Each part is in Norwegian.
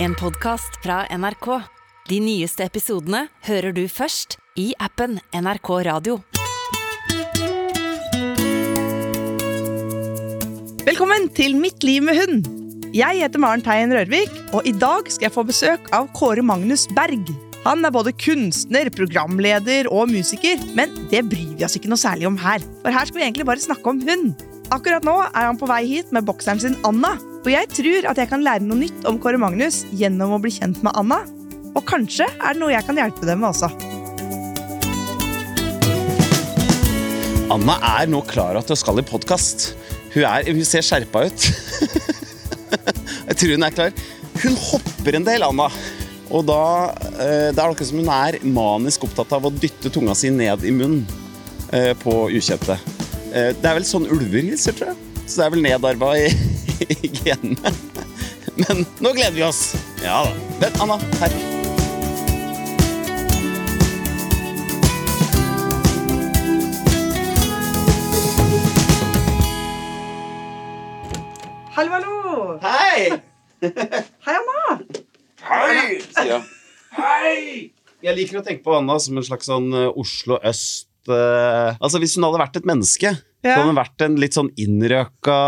En podkast fra NRK. De nyeste episodene hører du først i appen NRK Radio. Velkommen til Mitt liv med hund. Jeg heter Maren Teien Rørvik, og i dag skal jeg få besøk av Kåre Magnus Berg. Han er både kunstner, programleder og musiker, men det bryr vi oss ikke noe særlig om her. For her skal vi egentlig bare snakke om hund. Akkurat nå er han på vei hit med bokseren sin Anna. Og jeg tror at jeg kan lære noe nytt om Kåre Magnus gjennom å bli kjent med Anna. Og kanskje er det noe jeg kan hjelpe dem med også. Anna er nå klar at hun skal i podkast. Hun, hun ser skjerpa ut. Jeg tror hun er klar. Hun hopper en del, Anna. Og da eh, Det er akkurat som hun er manisk opptatt av å dytte tunga si ned i munnen eh, på ukjente. Eh, det er vel sånn ulver hilser, tror jeg. Så det er vel nedarva i, i genene. Men nå gleder vi oss. Ja da. Vent, Anna. Her. Hallo, hallo! Hei! Hei, Anna! Hei! sier jeg. Hei! Jeg liker å tenke på Anna som en slags sånn eh, Oslo øst eh, Altså Hvis hun hadde vært et menneske, så Ja. hadde hun vært en litt sånn innrøka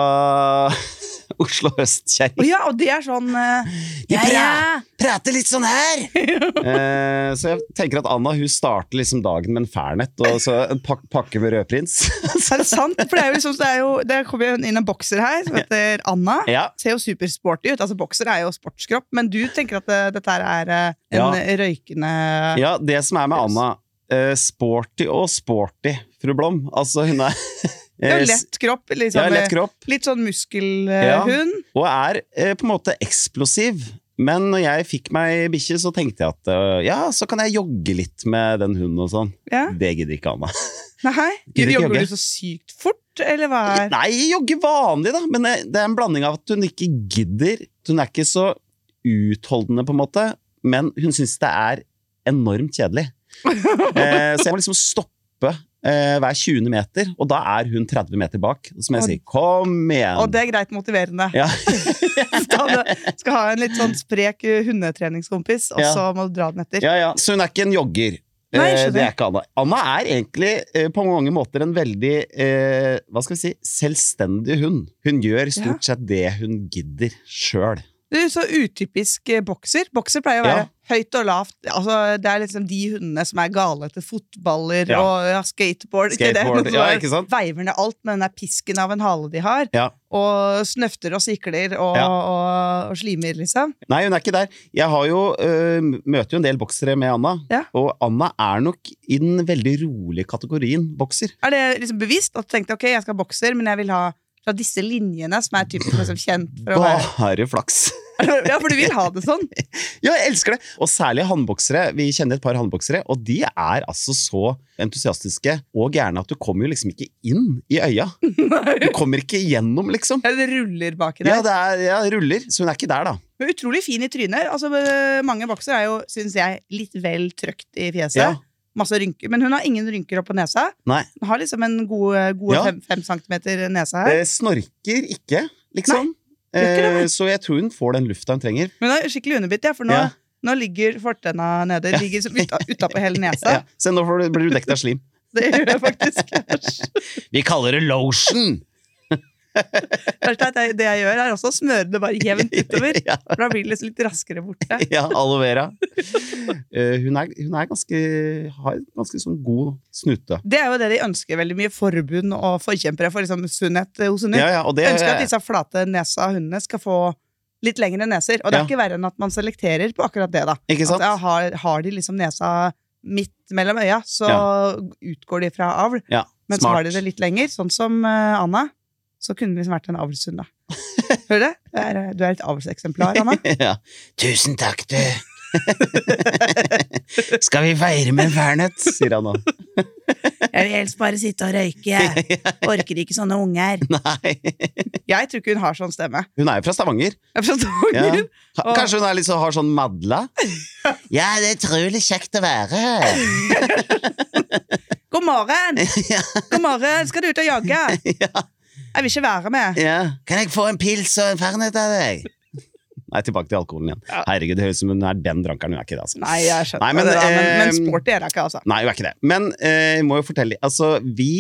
Oslo øst-kjerring. ja, og det er sånn uh, De Ja, ja! Prater litt sånn her! eh, så jeg tenker at Anna hun starter liksom dagen med en Fernet og så en pak pakke med rødprins. Er det sant? For det er jo liksom, det, er jo, det kommer inn en bokser her som heter Anna. ja. Ser jo supersporty ut. Altså Bokser er jo sportskropp, men du tenker at det, dette her er uh, en røykende ja, det som er med Anna uh, Sporty og sporty, fru Blom. Altså hun er eh, jo lett kropp. Liksom, ja, lett kropp. Litt sånn muskelhund. Og er eh, på en måte eksplosiv. Men når jeg fikk meg bikkje, så tenkte jeg at uh, ja, så kan jeg jogge litt med den hunden og sånn. Ja. Det gidder ikke Anna. Nei, Gidder Jogger jogge. du så sykt fort, eller hva er Nei, jogge vanlig, da. Men det, det er en blanding av at hun ikke gidder. Hun er ikke så utholdende, på en måte. Men hun syns det er enormt kjedelig. Eh, så jeg må liksom stoppe eh, hver 20. meter, og da er hun 30 meter bak. Og jeg Og- sier, 'kom igjen'. Og det er greit motiverende. Ja. skal, du, skal ha en litt sånn sprek eh, hundetreningskompis, og Ja. så må du dra den etter. Ja, ja. Så hun er ikke en jogger. Nei, Eh, det er ikke Anna. Anna er egentlig eh, på mange måter en veldig eh, hva skal vi si, selvstendig hund. Hun gjør stort sett det hun gidder sjøl. Du, så utypisk eh, bokser. Bokser pleier å være Ja. høyt og lavt. Altså, det er liksom de hundene som er gale etter fotballer Ja. og ja, skateboard. ikke det? Ja, ikke sant? Veiver ned alt med den der pisken av en hale de har. Ja. Og snøfter og sikler og, og, og slimer, liksom. Nei, hun er ikke der. Jeg har jo, øh, møter jo en del boksere med Anna, og Anna er nok i den veldig rolige kategorien bokser. Er det liksom bevisst at du tenkte ok, jeg skal ha bokser, men jeg vil ha fra disse linjene som er typisk liksom, kjent for å være Bare flaks. Ja, for du vil ha det sånn? Ja, jeg elsker det! Og særlig håndboksere. Vi kjenner et par håndboksere, og de er altså så entusiastiske og gærne at du kommer jo liksom ikke inn i øya. Du kommer ikke gjennom, liksom. Ja, det ruller baki der. Ja, det er, ja, ruller, så hun er ikke der, da. Er utrolig fin i trynet. Altså, øh, mange boksere er jo, syns jeg, litt vel trøkt i fjeset. Ja. Masse rynker. Men hun har ingen rynker opp på nesa. Nei. Hun har liksom en god, gode Ja. fem, fem centimeter nese her. Det snorker ikke, liksom. Eh, så jeg tror hun får den lufta hun trenger. Men hun er skikkelig underbitt, ja, for nå, Ja. nå ligger fortenna nede. Ja. Ligger uta, utapå hele nesa. Se, nå blir du dekket av slim. Det gjør jeg faktisk. Vi kaller det lotion! Er Det jeg gjør, er også å smøre det bare jevnt utover. For da blir det liksom litt raskere borte. ja, aloe vera. Eh, hun er, hun er ganske, har ganske sånn god snute. Det er jo det de ønsker veldig mye. Forbund og forkjempere for liksom sunnhet hos hunder. Ja, ja, og det, ønsker at disse flate nesa hundene skal få litt lengre neser. Og det er Ja. ikke verre enn at man selekterer på akkurat det. da? At ja, har, har de liksom nesa midt mellom øya, så utgår de fra avl. Ja, Men så har de det litt lenger, sånn som uh, Anna. Så kunne det liksom vært en avlshund, da. Hører du det? Du er, eh, du er et avlseksemplar, Anna. ja. Tusen takk, du. Skal vi feire med en fernet, sier han nå. Jeg vil helst bare sitte og røyke. Orker ikke sånne unger. Nei. Jeg tror ikke hun har sånn stemme. Hun er jo fra Stavanger. Er fra Stavanger. Ja. Kanskje hun er litt så, har sånn madla? Ja, det er utrolig kjekt å være her. God morgen! God morgen, skal du ut og jogge? Ja. Jeg vil ikke være med. Ja. Kan jeg få en pils og en fernet av deg? Nei, tilbake til alkoholen igjen. Ja. Herregud, det høres ut som hun er den drankeren. Hun er ikke det, altså. Nei, jeg skjønner Nei, men, det, da, men, men eh, sporty er hun ikke, altså. Nei, hun er ikke det. Men eh, jeg må jo fortelle Altså, vi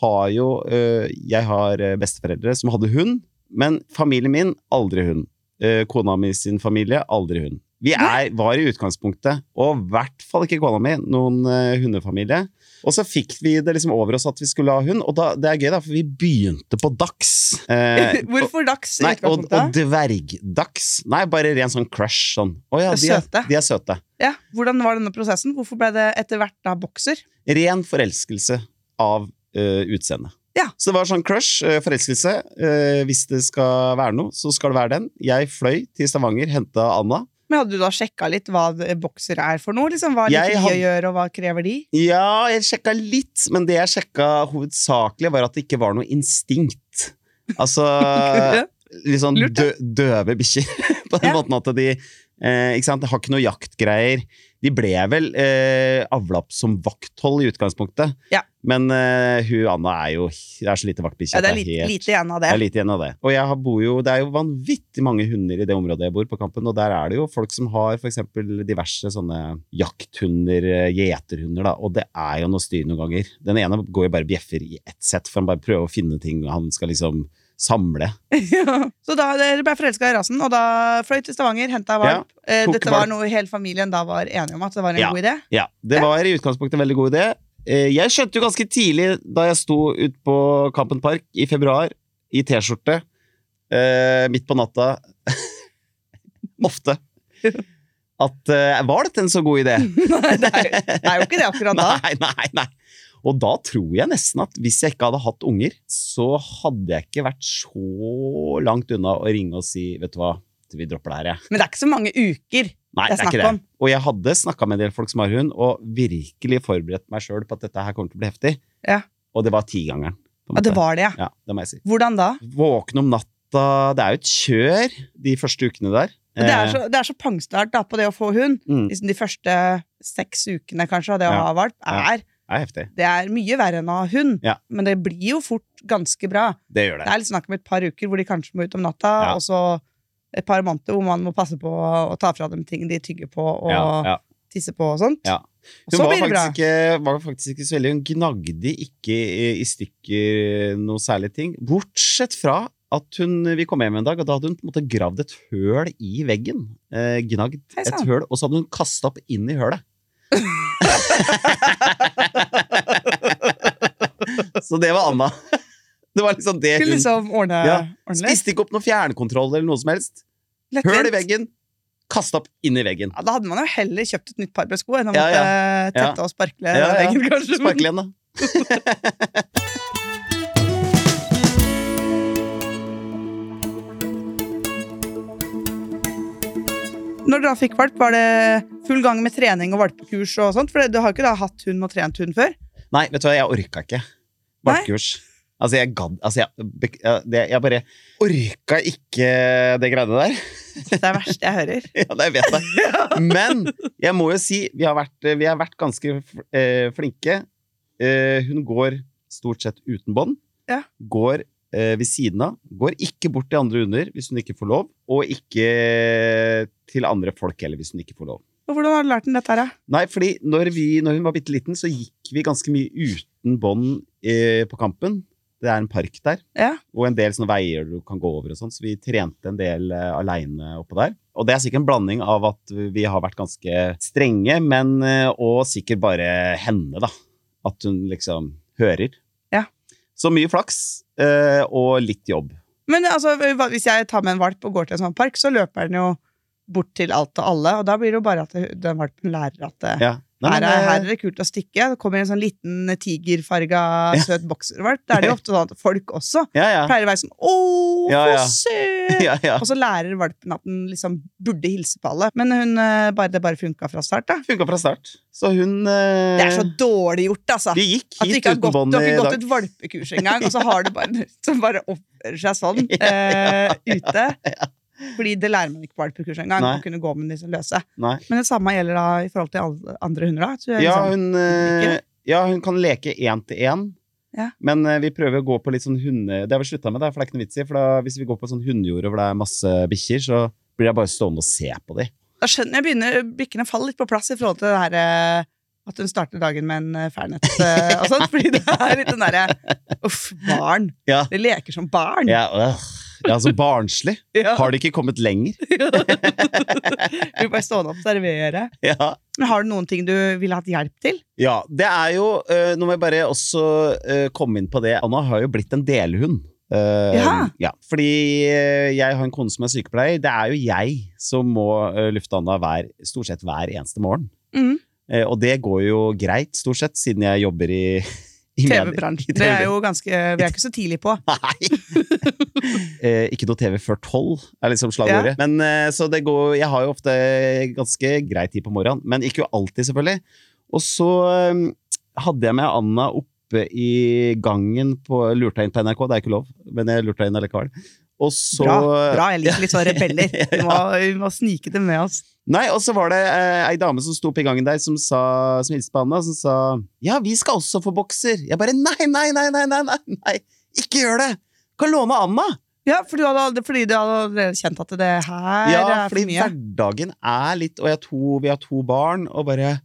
har jo eh, Jeg har eh, besteforeldre som hadde hund, men familien min aldri hund. Eh, kona mi sin familie aldri hund. Vi er, var i utgangspunktet, og i hvert fall ikke kona mi, noen eh, hundefamilie. Og så fikk vi det liksom over oss at vi skulle ha hund, og da, det er gøy, da, for vi begynte på dags. Eh, Hvorfor dags Nei, og, og dvergdags. Nei, bare ren sånn crush. Sånn. Å ja, de er de er søte. Ja, Hvordan var denne prosessen? Hvorfor ble det etter hvert da bokser? Ren forelskelse av uh, utseende. Ja. Så det var sånn crush, eh, forelskelse. Eh, hvis det skal være noe, så skal det være den. Jeg fløy til Stavanger, henta Anna. Men Hadde du da sjekka litt hva bokser er for noe? Liksom, hva liker de å gjøre, og hva krever de? Ja, jeg sjekka litt, men det jeg sjekka hovedsakelig, var at det ikke var noe instinkt. Altså litt sånn dø, døve bikkjer. På den Ja. måten at de eh, ikke sant? har ikke noe jaktgreier. De ble vel eh, avla opp som vakthold i utgangspunktet, Ja. men eh, hun Anna er jo Det er så lite vaktbikkje. Ja, det er lite, helt- lite igjen av det. det er lite igjen av det. Og jeg har- bor jo, det er jo vanvittig mange hunder i det området jeg bor på Kampen, og der er det jo folk som har eksempel diverse sånne jakthunder, eh, gjeterhunder, da, og det er jo noe styr noen ganger. Den ene går jo bare bjeffer i ett sett, for han bare prøver å finne ting han skal liksom samle. Ja. Så da dere ble forelska i rasen, og da fløy til Stavanger, henta valp. Ja, Dette var noe hele familien da var enige om at det var en Ja. god idé? Ja, det var i utgangspunktet en veldig god idé. Eh, Jeg skjønte jo ganske tidlig, da jeg sto ut på Kampen Park i februar, i T-skjorte, eh, midt på natta, ofte, at eh, var dette en så god idé? Nei, det er jo ikke det akkurat da. Nei, nei, nei. Og da tror jeg nesten at hvis jeg ikke hadde hatt unger, så hadde jeg ikke vært så langt unna å ringe og si vet du hva, vi dropper det her, jeg. Men det er ikke så mange uker. Nei, Det er ikke det. om. Og jeg hadde snakka med en del folk som har hund, og virkelig forberedt meg sjøl på at dette her kommer til å bli heftig. Ja. Og det var tigangeren. Ja, det var det, ja. Ja, det må jeg si. Hvordan da? Våkne om natta Det er jo et kjør de første ukene der. Det er Eh, så, det er så pangstart da, på det å få hund. mm, Liksom de første seks ukene kanskje av det å Ja. ha valp, er, det er heftig. det er mye verre enn å ha hund. Ja. Men det blir jo fort ganske bra. Det gjør Det det. er litt snakk om et par uker hvor de kanskje må ut om natta, Ja. og så et par måneder hvor man må passe på å ta fra dem ting de tygger på og Ja, tisser på og sånt. Ja. Og Hun så var faktisk, ikke, var faktisk ikke så veldig Hun gnagde ikke i, i stykker noe særlig ting. Bortsett fra at hun, vi kom hjem en dag, og da hadde hun på en måte gravd et høl i veggen. Eh, gnagd et høl, og så hadde hun kasta opp inn i hølet. så det var Anna. Det var liksom det Skulle hun liksom ordne, Ja. ordne. Spiste ikke opp noe fjernkontroll eller noe som helst. Lettvint. Høl i veggen, kasta opp inn i veggen. Ja, da hadde man jo heller kjøpt et nytt par med sko enn å Ja, måtte ja. tette og sparkle veggen, kanskje. Sparkle igjen, da. Når du da fikk valp, var det full gang med trening og valpekurs og sånt? For du har jo ikke da hatt hund og trent hund før? Nei, vet du hva, jeg orka ikke. Valpekurs. Altså, jeg gadd Altså, jeg, jeg bare orka ikke det greiene der. Det er verst jeg hører. Ja, det vet jeg. Men jeg må jo si, vi har vært, vi har vært ganske eh, flinke. Eh, hun går stort sett uten bånd. Ja. Går ved siden av. Går ikke bort til andre hunder hvis hun ikke får lov. Og ikke til andre folk heller hvis hun ikke får lov. Hvordan har du lært den dette her. Nei, fordi når, vi, når hun var bitte liten, så gikk vi ganske mye uten bånd eh, på kampen. Det er en park der, Ja. og en del sånne veier du kan gå over og sånn, så vi trente en del eh, aleine oppå der. Og det er sikkert en blanding av at vi har vært ganske strenge, men eh, og sikkert bare henne, da. At hun liksom hører. Ja. Så mye flaks, eh, og litt jobb. Men altså, hvis jeg tar med en valp og går til en sånn park, så løper den jo bort til alt og alle, og da blir det jo bare at den valpen lærer at det, Ja. Nei, her, er, eh, her er det kult å stikke. Det kommer en sånn liten tigerfarga Ja. søt bokservalp. Da er det jo ofte sånn at folk også ja, ja. pleier å være sånn 'Å, Ja, ja. ja, ja. Og så lærer valpen at den liksom burde hilse på alle. Men hun, eh, bare, det bare funka fra start, da. Funka fra start. Så hun uh... Det er så dårlig gjort, altså. Vi gikk hit uten gått, bånd du har ikke gått et valpekurs engang, og så har du bare som bare oppfører seg sånn eh, ute. Fordi det lærer man ikke på valpekurs engang, å kunne gå med disse løse. Nei. Men det samme gjelder da i forhold til alle andre hunder, da. Så Ja, liksom, hun, uh, ja, hun kan leke én til én. Ja. Men eh, vi prøver å gå på litt sånn hunde... Det har vi slutta med, det, for det er ikke noe vits i. For da, hvis vi går på sånn hundejord hvor det er masse bikkjer, så blir jeg bare stående og se på de. Da skjønner jeg begynner bikkjene faller litt på plass i forhold til det her eh, at hun starter dagen med en eh, Fernet og sånt. Fordi det er litt den derre Uff, barn. Ja, De leker som barn. ja, øh. Ja så barnslig. Ja. Har de ikke kommet lenger? Du bare stående og observere. Ja. Men har du noen ting du ville hatt hjelp til? Ja, det er jo øh, Nå må jeg bare også øh, komme inn på det. Anna har jo blitt en delhund. Uh, Ja. Fordi jeg har en kone som er sykepleier. Det er jo jeg som må lufte Anna hver, stort sett hver eneste morgen. Mm. Eh, og det går jo greit, stort sett, siden jeg jobber i, TV-bransjen. Det er jo ganske Vi er ikke så tidlig på. Eh, ikke noe TV før tolv, er liksom slagordet. Men eh, så det går Jeg har jo ofte ganske grei tid på morgenen, men ikke jo alltid, selvfølgelig. Og så eh, hadde jeg med Anna oppe i gangen på Lurte inn på NRK, det er ikke lov, men jeg lurte inn allikevel. Og så Bra, bra, jeg liker litt sånn rebeller. Vi må, vi må snike det med oss. Nei, og så var det eh, ei dame som sto i gangen der, som sa, som hilste på Anna, som sa Ja, vi skal også få bokser. Jeg bare nei, nei, nei, nei, nei, nei, nei. ikke gjør det! Kan låne Anna! Ja, fordi du hadde, fordi du hadde kjent at det her Ja, er for mye. Ja, fordi hverdagen er litt Og to, vi har to barn, og bare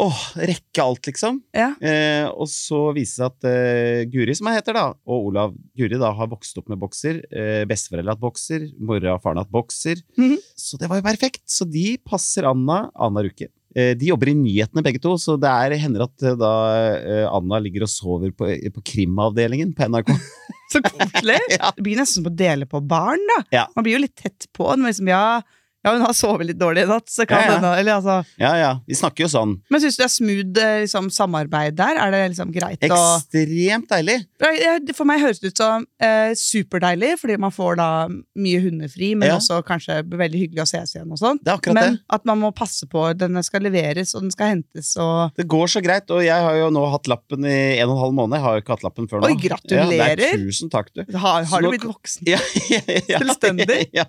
Åh, rekke alt, liksom. Ja. Eh, og så viser det seg at eh, Guri, som jeg heter, da, og Olav Guri da har vokst opp med bokser. Eh, Besteforeldre hatt bokser, mora og faren hatt bokser. Mhm. Så det var jo perfekt. Så de passer Anna annenhver uke. Eh, de jobber i nyhetene begge to, så det er, hender at eh, da eh, Anna ligger og sover på, på krimavdelingen på NRK. Så koselig! Ja. Det blir nesten som å dele på barn, da. Ja. Man blir jo litt tett på. Liksom, ja, ja, hun har sovet litt dårlig i natt, så kan Ja, ja. hende eller, altså. ja, ja. Vi snakker jo sånn. Men syns du det er smooth eh, liksom, samarbeid der? Er det liksom greit å Ekstremt deilig. For meg høres det ut som eh, superdeilig, fordi man får da mye hundefri, men Ja. også kanskje veldig hyggelig å ses igjen og sånn. Det er akkurat Men det. at man må passe på den skal leveres, og den skal hentes, og Det går så greit, og jeg har jo nå hatt lappen i en og en halv måned. Jeg har jo ikke hatt lappen før nå. Oi, gratulerer. Ja, tusen takk, du. har, har du blitt voksen? Ja, ja, ja, Selvstendig? Ja.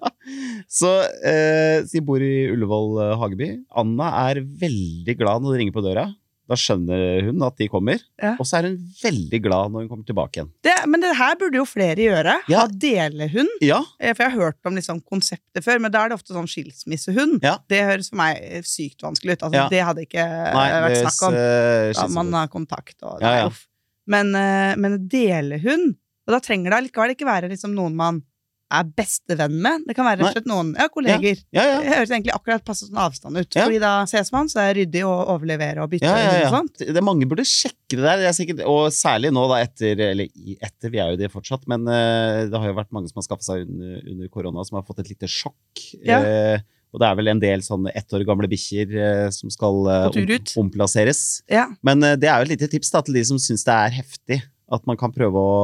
Så eh, de bor i Ullevål eh, Hageby. Anna er veldig glad når det ringer på døra. Da skjønner hun at de kommer. Ja. Og så er hun veldig glad når hun kommer tilbake igjen. Det, men det her burde jo flere gjøre. Ja. Ha delehund. Ja, Eh, For jeg har hørt om liksom konseptet før, men da er det ofte sånn skilsmissehund. Ja. Det høres for meg eh, sykt vanskelig ut. Altså. Det hadde ikke eh, nei, vært det snakk om. eh, Ja, man har kontakt og Ja, ja. Men, eh, men delehund Og da trenger det allikevel ikke være liksom noen man er bestevenn med. Det kan være rett og slett noen ja, kolleger. Ja, ja. Det høres egentlig akkurat passe sånn avstand ut. Fordi da ses man, så er det ryddig å overlevere og bytte. Hund og sånt. Det mange burde sjekke det der. Det er sikkert, og særlig nå, da, etter Eller etter, vi er jo det fortsatt, men uh, det har jo vært mange som har skaffa seg under, under korona, som har fått et lite sjokk. Eh, og det er vel en del sånn ett år gamle bikkjer eh, som skal eh, om, omplasseres. Ja. Men eh, det er jo et lite tips da, til de som syns det er heftig, at man kan prøve å,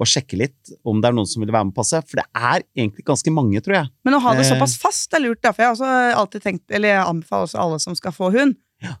å sjekke litt om det er noen som vil være med og passe. For det er egentlig ganske mange, tror jeg. Men å ha det Eh. såpass fast er lurt, da. For jeg har også alltid tenkt, eller jeg anbefaler også alle som skal få hund, ja.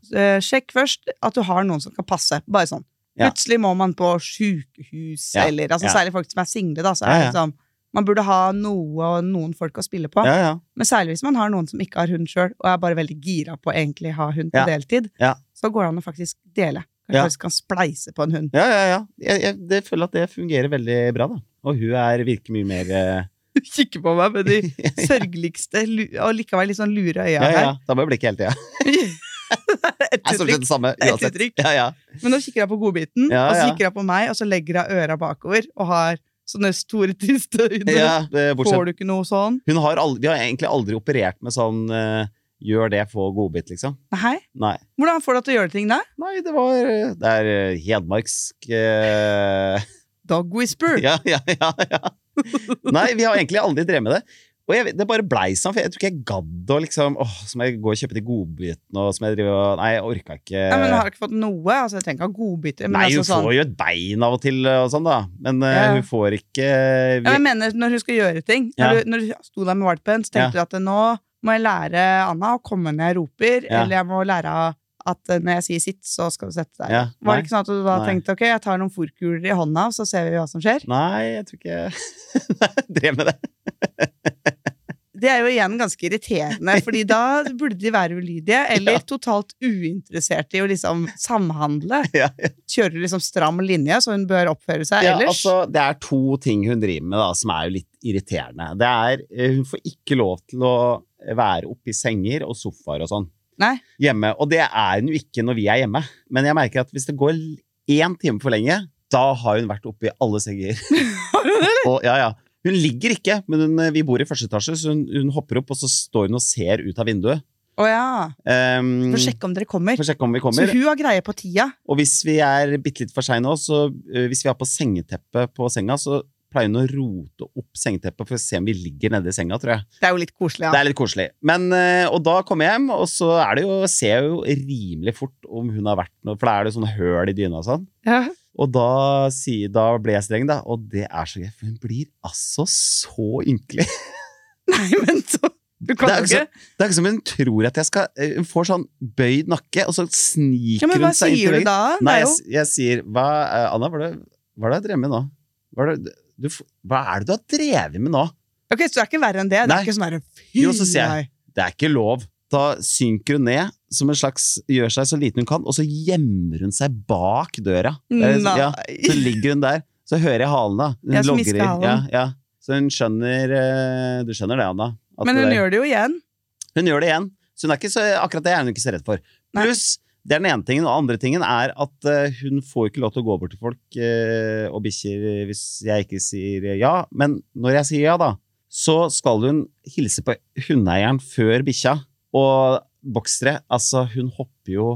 sjekk først at du har noen som kan passe. Bare sånn. Ja. Plutselig må man på sjukehus, Ja, eller altså, særlig folk som er single, da. Så er det liksom man burde ha noe og noen folk å spille på. Ja, ja. Men særlig hvis man har noen som ikke har hund sjøl, og er bare veldig gira på å egentlig ha hund på Ja. deltid, Ja. så går det an å faktisk dele. Ja. faktisk kan spleise på en hund. ja, ja, ja. Jeg, jeg jeg føler at det fungerer veldig bra, da. Og hun er, virker mye mer eh, kikker på meg med de sørgeligste og likevel litt sånn lure øya Ja, ja. her. Da må jeg blikke hele tida. Et uttrykk. samme et uttrykk. Ja, ja. Men nå kikker hun på godbiten, Ja, og så kikker hun på meg, og så legger hun øra bakover og har sånne store, triste øyne. ja Får du ikke noe sånn? Hun har aldri, Vi har egentlig aldri operert med sånn eh, gjør det, få godbit, liksom. Nei? Nei. Hvordan får du til å gjøre ting da? Nei, det var eh, Det er eh, hedmarksk eh, Dog whisper. Ja, ja, ja, ja. Nei, vi har egentlig aldri drevet med det. Og jeg, det bare blei sånn, for jeg tror ikke jeg gadd å liksom Åh, så må jeg gå og kjøpe de godbitene, og så må jeg drive og Nei, jeg orka ikke Nei, men du har ikke fått noe. altså Jeg tenker ikke ha godbiter. Nei, hun altså sånn, får jo et bein av og til og sånn, da. Men eh, Ja. hun får ikke vi, ja, jeg mener når hun skal gjøre ting. Ja. Når, du, når du sto der med valpen, så tenkte du at nå må jeg lære Anna å komme når jeg roper, Ja. eller jeg må lære at eh, når jeg sier sitt, så skal du sette deg. Ja, Var det ikke sånn at du da Nei. tenkte ok, jeg tar noen fòrkuler i hånda, så ser vi hva som skjer? Nei, jeg tror ikke jeg drev med det. Det er jo igjen ganske irriterende, fordi da burde de være ulydige, eller Ja. totalt uinteresserte i å liksom samhandle. Ja, ja. Kjører liksom stram linje, så hun bør oppføre seg Ja, ellers? altså, det er to ting hun driver med da, som er jo litt irriterende. Det er, eh, Hun får ikke lov til å være oppe i senger og sofaer og sånn Nei. hjemme. Og det er hun jo ikke når vi er hjemme. Men jeg merker at hvis det går én time for lenge, da har hun vært oppe i alle senger. og, ja, ja. Hun ligger ikke, men hun, vi bor i første etasje, så hun, hun hopper opp, og så står hun og ser ut av vinduet. Å ja. Um, For å sjekke om dere kommer. for å sjekke om vi Så kommer. hun har greie på tida. Og hvis vi er bitte litt for seine òg, så uh, hvis vi har på sengeteppet på senga, så pleier hun å rote opp sengeteppet for å se om vi ligger nede i senga, tror jeg. Det er jo litt koselig, ja. Det er litt koselig. Men, øh, og da kommer jeg hjem, og så er det jo, ser jeg jo rimelig fort om hun har vært noe, for da er det sånn høl i dyna og sånn. ja. Og da, sier- da ble jeg streng, da, og det er så gøy, for hun blir altså så ynkelig. Nei, men så Du kan Det er ikke Det er ikke som hun tror at jeg skal øh, Hun får sånn bøyd nakke, og så sniker ja, Men hva hun seg sier inntil du veggen. da? Nei, Det er jeg, jo s- jeg sier hva, eh, Anna, hva er det jeg du drevet med nå? Hva er, det, du, hva er det du har drevet med nå? Ok, Så det er ikke verre enn det? Det Nei. er ikke sånn her, fy Jo, så sier jeg. Det er ikke lov. Da synker hun ned, som en slags gjør seg så liten hun kan, og så gjemmer hun seg bak døra. Det er liksom- ja, så ligger hun der. Så hører jeg halen, da. Hun Ja, logrer. hviskehalen. Ja, ja. Så hun skjønner eh, Du skjønner det, Anna? Men hun det, gjør det jo igjen. hun gjør det igjen. Så hun er ikke så, akkurat det er hun ikke så redd for. Pluss, det er den ene tingen. Og andre tingen er at eh, hun får ikke lov til å gå bort til folk eh, og bikkjer hvis jeg ikke sier ja. Men når jeg sier ja, da, så skal hun hilse på hundeeieren før bikkja. Og boksere, altså, hun hopper jo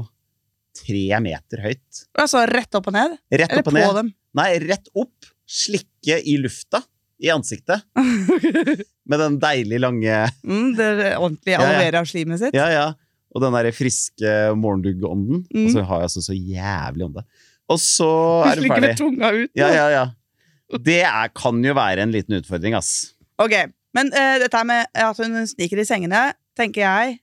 tre meter høyt. Altså rett opp og ned? Rett Eller opp og ned. på dem? Nei, rett opp. Slikke i lufta. I ansiktet. Med den deilig lange mm, det ordentlig Ja, ja. aloe vera-slimet sitt. Ja, ja. Og den der friske morgendugg-ånden. Mm. Og så har jeg altså så jævlig ånde. Og så er du Ligger ferdig. med tunga ut. Ja, ja, ja. Det er, kan jo være en liten utfordring, ass. Ok, men uh, dette med at hun sniker i sengene, tenker jeg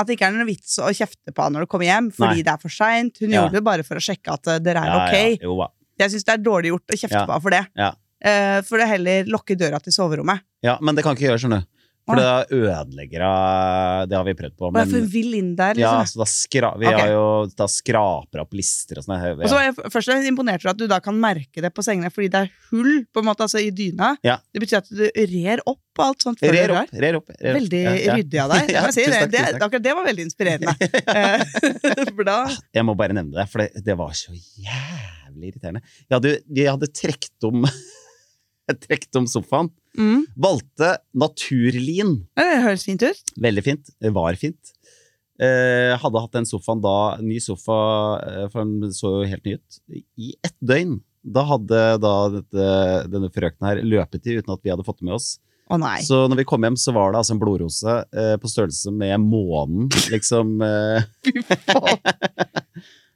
at det ikke er noe vits å kjefte på henne når du kommer hjem, fordi Nei. det er for seint. Hun Ja. gjorde det bare for å sjekke at eh, dere er Ja, ok. ja, jo. Jeg syns det er dårlig gjort å kjefte Ja. på henne for det. Ja. Eh, for det heller lukke døra til soverommet. Ja, men det kan ikke gjøre, skjønner du. For det ødelegger av Det har vi prøvd på. Men, for vill inn der, ja, liksom. så da, skra, vi okay. har jo, da skraper opp lister og sånn. Og så var jeg først imponert over at du da kan merke det på sengene, fordi det er hull på en måte, altså i dyna. Ja. Det betyr at du rer opp og alt sånt. Rer opp, rer opp. Rer opp. Veldig Ja, ja. ryddig av deg. Ja, si det. Det, akkurat det var veldig inspirerende. Eh, da Jeg må bare nevne det, for det, det var så jævlig irriterende. Jeg hadde, vi hadde trukket om om sofaen. Mm, Valgte naturlin. Det høres fint ut. Veldig fint. Det var fint. Eh, hadde hatt den sofaen da, ny sofa, eh, for den så jo helt ny ut, i ett døgn. Da hadde da dette, denne frøkenen her løpet i uten at vi hadde fått det med oss. Nei. Så når vi kom hjem, så var det altså en blodrose eh, på størrelse med månen, liksom. Eh.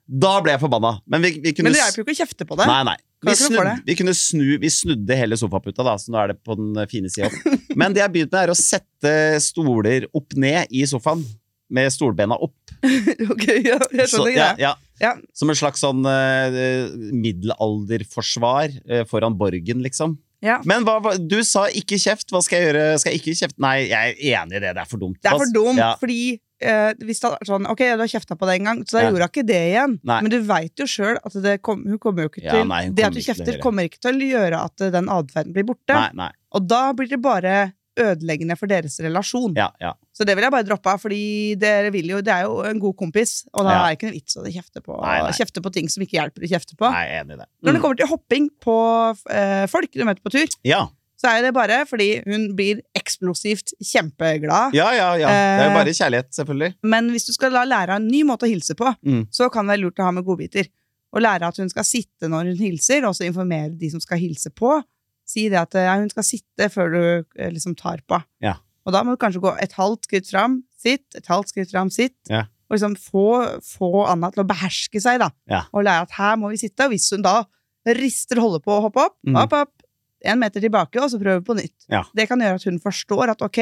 da ble jeg forbanna. Men vi, vi kunne Men det hjelper jo ikke å kjefte på det. Nei, nei. Vi, ikke noe for snudd, det. vi kunne snu, vi snudde hele sofaputa, da, så nå er det på den fine sida. Men det jeg har begynt med, er å sette stoler opp ned i sofaen. Med stolbena opp. ok, ja, jeg Så, skjønner ja, greia. ja. Ja. Som en slags sånn uh, middelalderforsvar uh, foran borgen, liksom. Ja. Men hva, hva, du sa ikke kjeft. Hva skal jeg gjøre? Skal jeg ikke kjefte? Nei, jeg er enig i det. Det er for dumt. Det er for dumt, Ja. fordi eh, hvis det er sånn Ok, du har kjefta på det en gang, så da Ja. gjorde hun ikke det igjen. Nei. Men du veit jo sjøl at det kom, hun kommer jo ikke Ja, til nei, hun Det kommer at du ikke til å kjefter, gjøre. kommer ikke til å gjøre at eh, den atferden blir borte. Nei, nei. Og da blir det bare ødeleggende for deres relasjon. Ja, ja. Så det vil jeg bare droppe av, fordi dere vil jo, det er jo en god kompis, og da Ja. er det ikke noe vits å kjefte på, Nei, nei. kjefte på ting som ikke hjelper å kjefte på. Nei, jeg er enig i det. Når det Mm. kommer til hopping på eh, folk du møter på tur, Ja. Så er det bare fordi hun blir eksplosivt kjempeglad. ja, ja, ja. Det er jo Eh, bare kjærlighet, selvfølgelig. Men hvis du skal la lære en ny måte å hilse på, Mm. så kan det være lurt å ha med godbiter. Og lære at hun skal sitte når hun hilser, og så informere de som skal hilse på. Si det at ja, hun skal sitte før du eh, liksom tar på. Ja. Og da må du kanskje gå et halvt skritt fram, sitt, et halvt skritt fram, sitt. Ja. Og liksom få, få Anna til å beherske seg, da. Ja. Og lære at her må vi sitte. Og hvis hun da rister, holder på å hoppe opp, Mm. hopp opp, en meter tilbake, og så prøve på nytt. Ja. Det kan gjøre at hun forstår at ok,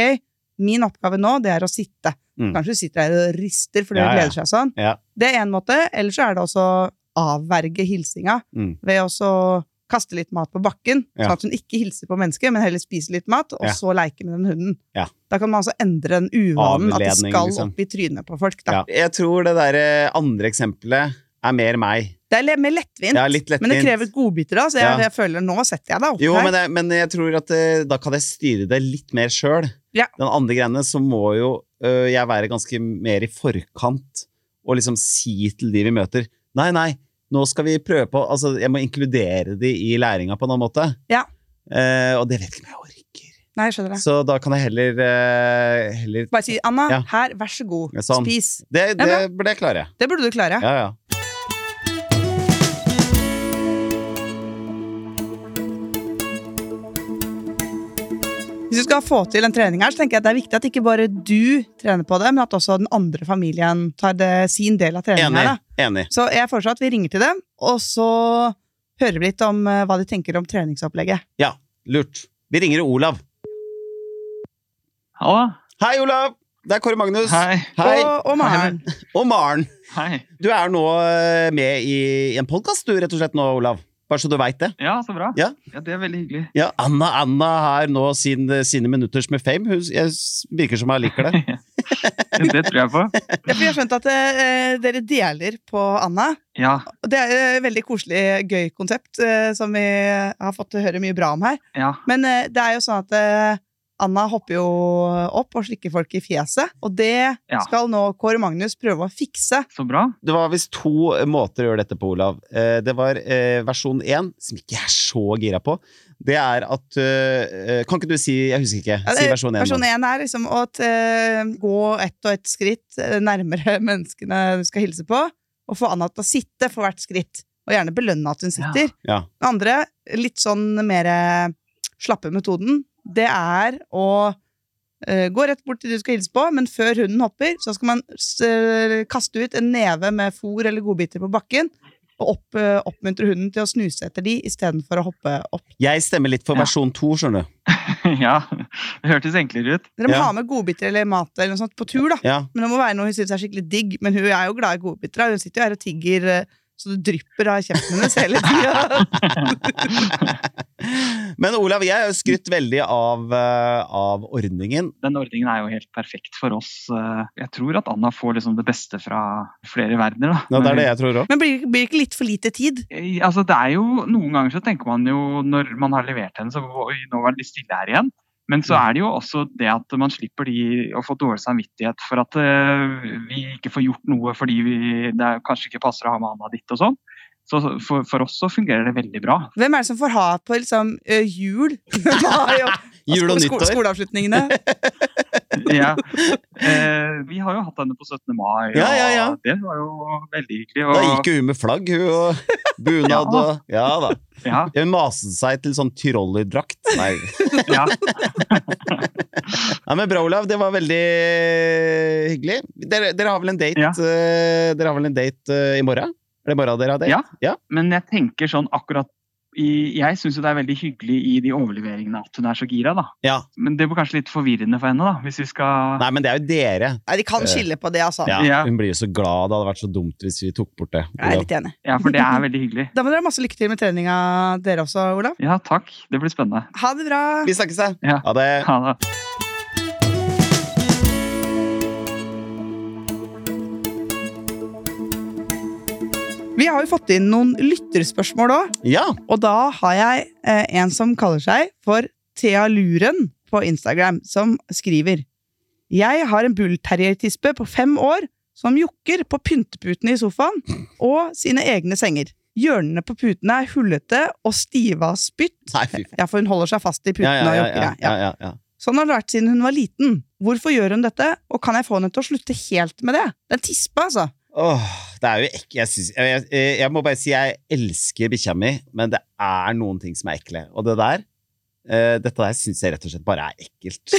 min oppgave nå, det er å sitte. Mm. Kanskje du sitter der og rister fordi Ja, ja. gleder seg sånn. Ja. Det er én måte. Eller så er det også avverge hilsinga Mm. ved å kaste litt mat på bakken, Ja. sånn at hun ikke hilser på mennesket, men heller spiser litt mat, og Ja. så leker med den hunden. Ja. Da kan man altså endre den uvanen at det skal liksom. opp i trynet på folk. Da. Ja. Jeg tror det der eh, andre eksempelet er mer meg. Det er mer lettvint, Ja, lettvint. men det krever godbiter, da, så jeg, Ja. jeg føler nå setter jeg deg opp Jo, her. men jeg, men jeg tror at eh, da kan jeg styre det litt mer sjøl. Ja. Den andre greiene så må jo øh, jeg være ganske mer i forkant og liksom si til de vi møter Nei, nei, nå skal vi prøve på Altså, jeg må inkludere de i læringa på en annen måte. Ja. Uh, og det vet ikke om jeg orker. Nei, jeg skjønner det. Så da kan jeg heller, uh, heller Bare si 'Anna, Ja. her, vær så god, sånn. spis'. Det, Ja, det burde jeg klare. Det burde du klare. Ja, ja. Hvis du skal få til en trening her, så tenker jeg at det er viktig at ikke bare du trener på det, men at også den andre familien tar det, sin del av treningen. Enig. her, da. Enig. Så jeg foreslår at vi ringer til dem, og så hører vi litt om eh, hva de tenker om treningsopplegget. Ja, lurt. Vi ringer Olav. Hallo. Hei, Olav! Det er Kåre Magnus. Hei. Hei. Og, og Maren. Og Maren. Hei. Du er nå eh, med i en podkast, du, rett og slett nå, Olav. Bare så du veit det. Ja, så bra. Ja. Det er veldig hyggelig. Ja, Anna Anna har nå sin, sine minutters med fame. Hun jeg, virker som hun liker det. det tror jeg på. Ja, jeg har skjønt at uh, dere deler på Anna. Ja. Det er et veldig koselig, gøy konsept uh, som vi har fått høre mye bra om her. Ja. Men eh, det er jo sånn at eh, Anna hopper jo opp og slikker folk i fjeset. Og det Ja. skal nå Kåre Magnus prøve å fikse. Så bra. Det var visst to måter å gjøre dette på, Olav. Eh, Det var eh, versjon én, som ikke er så gira på. Det er at eh, Kan ikke du si Jeg husker ikke. Ja, Si versjon én. Versjon én er liksom å eh, gå ett og ett skritt eh, nærmere menneskene du skal hilse på, og få Anna til å sitte for hvert skritt. Og gjerne belønne at hun sitter. Ja. Den andre, litt sånn mer eh, slappe metoden, det er å uh, gå rett bort til de du skal hilse på, men før hunden hopper, så skal man eh, kaste ut en neve med fôr eller godbiter på bakken, og opp, uh, oppmuntre hunden til å snuse etter de istedenfor å hoppe opp. Jeg stemmer litt for Ja. versjon to, skjønner du. ja. Det hørtes enklere ut. Dere må Ja. ha med godbiter eller mat eller noe sånt på tur, da. Ja. Men det må være noe hun syns er skikkelig digg. Men hun er jo glad i godbiter. Hun sitter jo her og tigger eh, så det drypper av kjeften hennes hele tida. Men Olav, jeg er jo skrytt veldig av, eh, av ordningen. Den ordningen er jo helt perfekt for oss. Eh, Jeg tror at Anna får liksom det beste fra flere verdener. Da. Ja, det er det jeg tror også. Men blir, blir det ikke litt for lite tid? Eh, Altså, det er jo, Noen ganger så tenker man jo, når man har levert henne, så nå var det litt stille her igjen. Men så er det jo også det at man slipper de å få dårlig samvittighet for at eh, vi ikke får gjort noe fordi vi, det kanskje ikke passer å ha med ditt og sånn. Så for, for oss så fungerer det veldig bra. Hvem er det som får ha på liksom, jul? Jul og sko- nyttår. Skoleavslutningene. Ja. Eh, vi har jo hatt henne på 17. mai, Ja, ja, ja. og det var jo veldig hyggelig. Da gikk jo hun med flagg, hun, og bunad og Ja da. ja, Hun maset seg til sånn trollerdrakt. Nei. ja. Ja, men Bra, Olav. Det var veldig hyggelig. Dere, dere har vel en date, Ja. eh, dere har vel en date uh, i morgen? Er det i morgen dere har date? Ja. Men jeg tenker sånn akkurat Jeg syns jo det er veldig hyggelig i de overleveringene at hun er så gira, da. Ja. Men det blir kanskje litt forvirrende for henne, da. Hvis vi skal Nei, men det er jo dere. Nei, de kan skille på det, altså. Ja, Ja. Hun blir jo så glad. Det hadde vært så dumt hvis vi tok bort det. Jeg er litt enig. Ja, for det er veldig hyggelig. Da må dere ha masse lykke til med treninga, dere også, Olav. Ja, takk. Det blir spennende. Ha det bra! Vi snakkes, da. Ja. Ha det. Ha det. Vi har jo fått inn noen lytterspørsmål òg. Ja. Og da har jeg eh, en som kaller seg for Thea Luren på Instagram, som skriver Jeg har en bullterriertispe på fem år som jokker på pynteputene i sofaen og sine egne senger. Hjørnene på putene er hullete og stive av spytt. Nei. Ja, for hun holder seg fast i putene Ja, ja, og jokker. ja. Sånn har det vært siden hun var liten. Hvorfor gjør hun dette, og kan jeg få henne til å slutte helt med det? Det er en tispe, altså. Åh, det er jo ek jeg, synes, jeg, jeg, jeg må bare si jeg elsker bikkja mi, men det er noen ting som er ekle. Og det der uh, Dette der syns jeg rett og slett bare er ekkelt.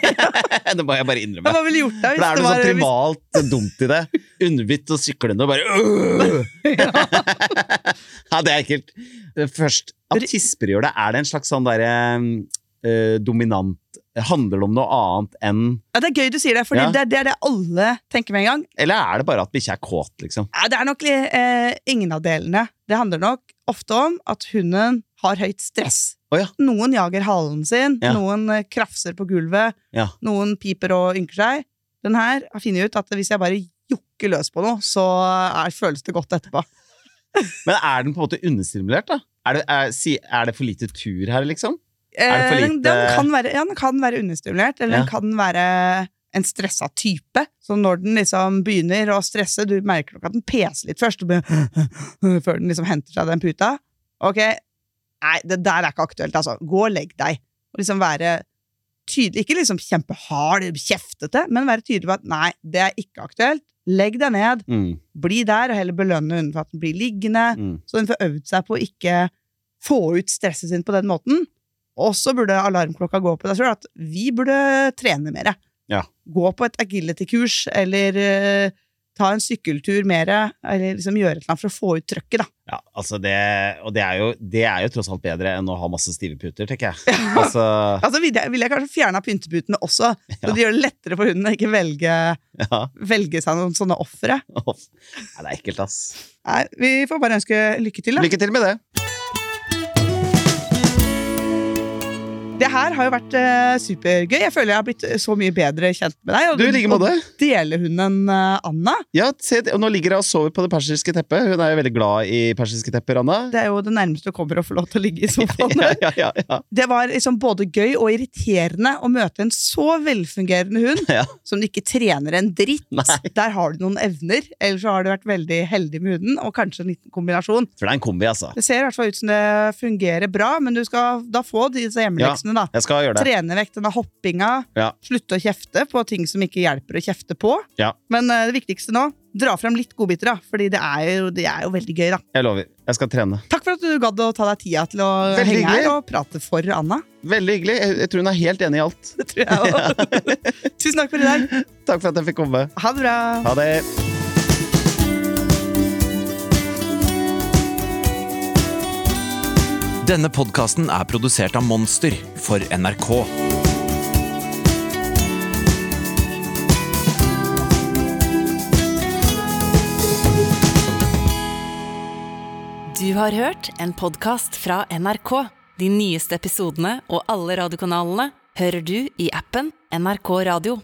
det må jeg bare innrømme. hva ville gjort da? For Hvis det er noe sånn sånn hvis, primalt dumt i det. Underbitt og syklende og bare uh! Ja, det er ekkelt. Først, at tisper gjør det, er det en slags sånn derre uh, dominant Handler det om noe annet enn Ja, Det er gøy du sier det, for Ja. det, det er det alle tenker med en gang. Eller er det bare at bikkja er kåt, liksom? Ja, det er nok eh, ingen av delene. Det handler nok ofte om at hunden har høyt stress. Oh, ja. Noen jager halen sin, noen eh, krafser på gulvet, noen piper og ynker seg. Den her har funnet ut at hvis jeg bare jokker løs på noe, så er, føles det godt etterpå. Men er den på en måte understimulert, da? Er det, er, er det for lite tur her, liksom? Er det for Eh, lite- den, kan være, ja, den kan være understimulert, eller Ja. den kan være en stressa type. Så når den liksom begynner å stresse, du merker nok at den peser litt først, begynner- før den liksom henter seg den puta. Ok, nei, det der er ikke aktuelt, altså. Gå og legg deg. Og liksom være tydelig, ikke liksom kjempehard, kjeftete, men være tydelig på at nei, det er ikke aktuelt. Legg deg ned, Mm, bli der, og heller belønne hunden for at den blir liggende. mm. Så den får øvd seg på å ikke få ut stresset sin på den måten. Og så burde alarmklokka gå på deg sjøl, at vi burde trene mer. Ja. Gå på et agility-kurs, eller uh, ta en sykkeltur mer, eller liksom gjøre annet for å få ut trøkket, da. Ja, altså det, og det er, jo, det er jo tross alt bedre enn å ha masse stive puter, tenker jeg. Altså, Altså ville jeg, ville jeg kanskje fjerna pynteputene også, så Ja. det gjør det lettere for hunden å ikke velge, ja. velge seg noen sånne ofre. Nei, det er ekkelt, ass. Nei, Vi får bare ønske lykke til, da. Lykke til med det. Det her har jo vært uh, supergøy. Jeg føler jeg har blitt så mye bedre kjent med deg. Og Du, like måte. og delehunden uh, Anna. Ja, se, og nå ligger hun og sover på det persiske teppet. Hun er jo veldig glad i persiske tepper, Anna. Det er jo det nærmeste du kommer å få lov til å ligge i sofaen. Ja, ja, ja. Det var liksom både gøy og irriterende å møte en så velfungerende hund som du ikke trener en dritt. Nei. Der har du noen evner, eller så har du vært veldig heldig med hunden, og kanskje en liten kombinasjon. For det er en kombi, altså. Det ser i hvert fall ut som det fungerer bra, men du skal da få disse hjemmeleksene, da. Jeg skal gjøre det. Trene vekk denne hoppinga, Ja. slutte å kjefte på ting som ikke hjelper å kjefte på. Ja. Men uh, det viktigste nå, dra frem litt godbiter, da, fordi det er, jo, det er jo veldig gøy, da. Jeg lover. Jeg skal trene. Takk for at du gadd å ta deg tida til å Veldig henge hyggelig. her og prate for Anna. Veldig hyggelig. Jeg, jeg tror hun er helt enig i alt. Det tror jeg òg. Tusen takk for i dag. Takk for at jeg fikk komme. Ha det bra. Ha det. Denne podkasten er produsert av Monster for NRK. Du har hørt en podkast fra NRK. De nyeste episodene og alle radiokanalene hører du i appen NRK Radio.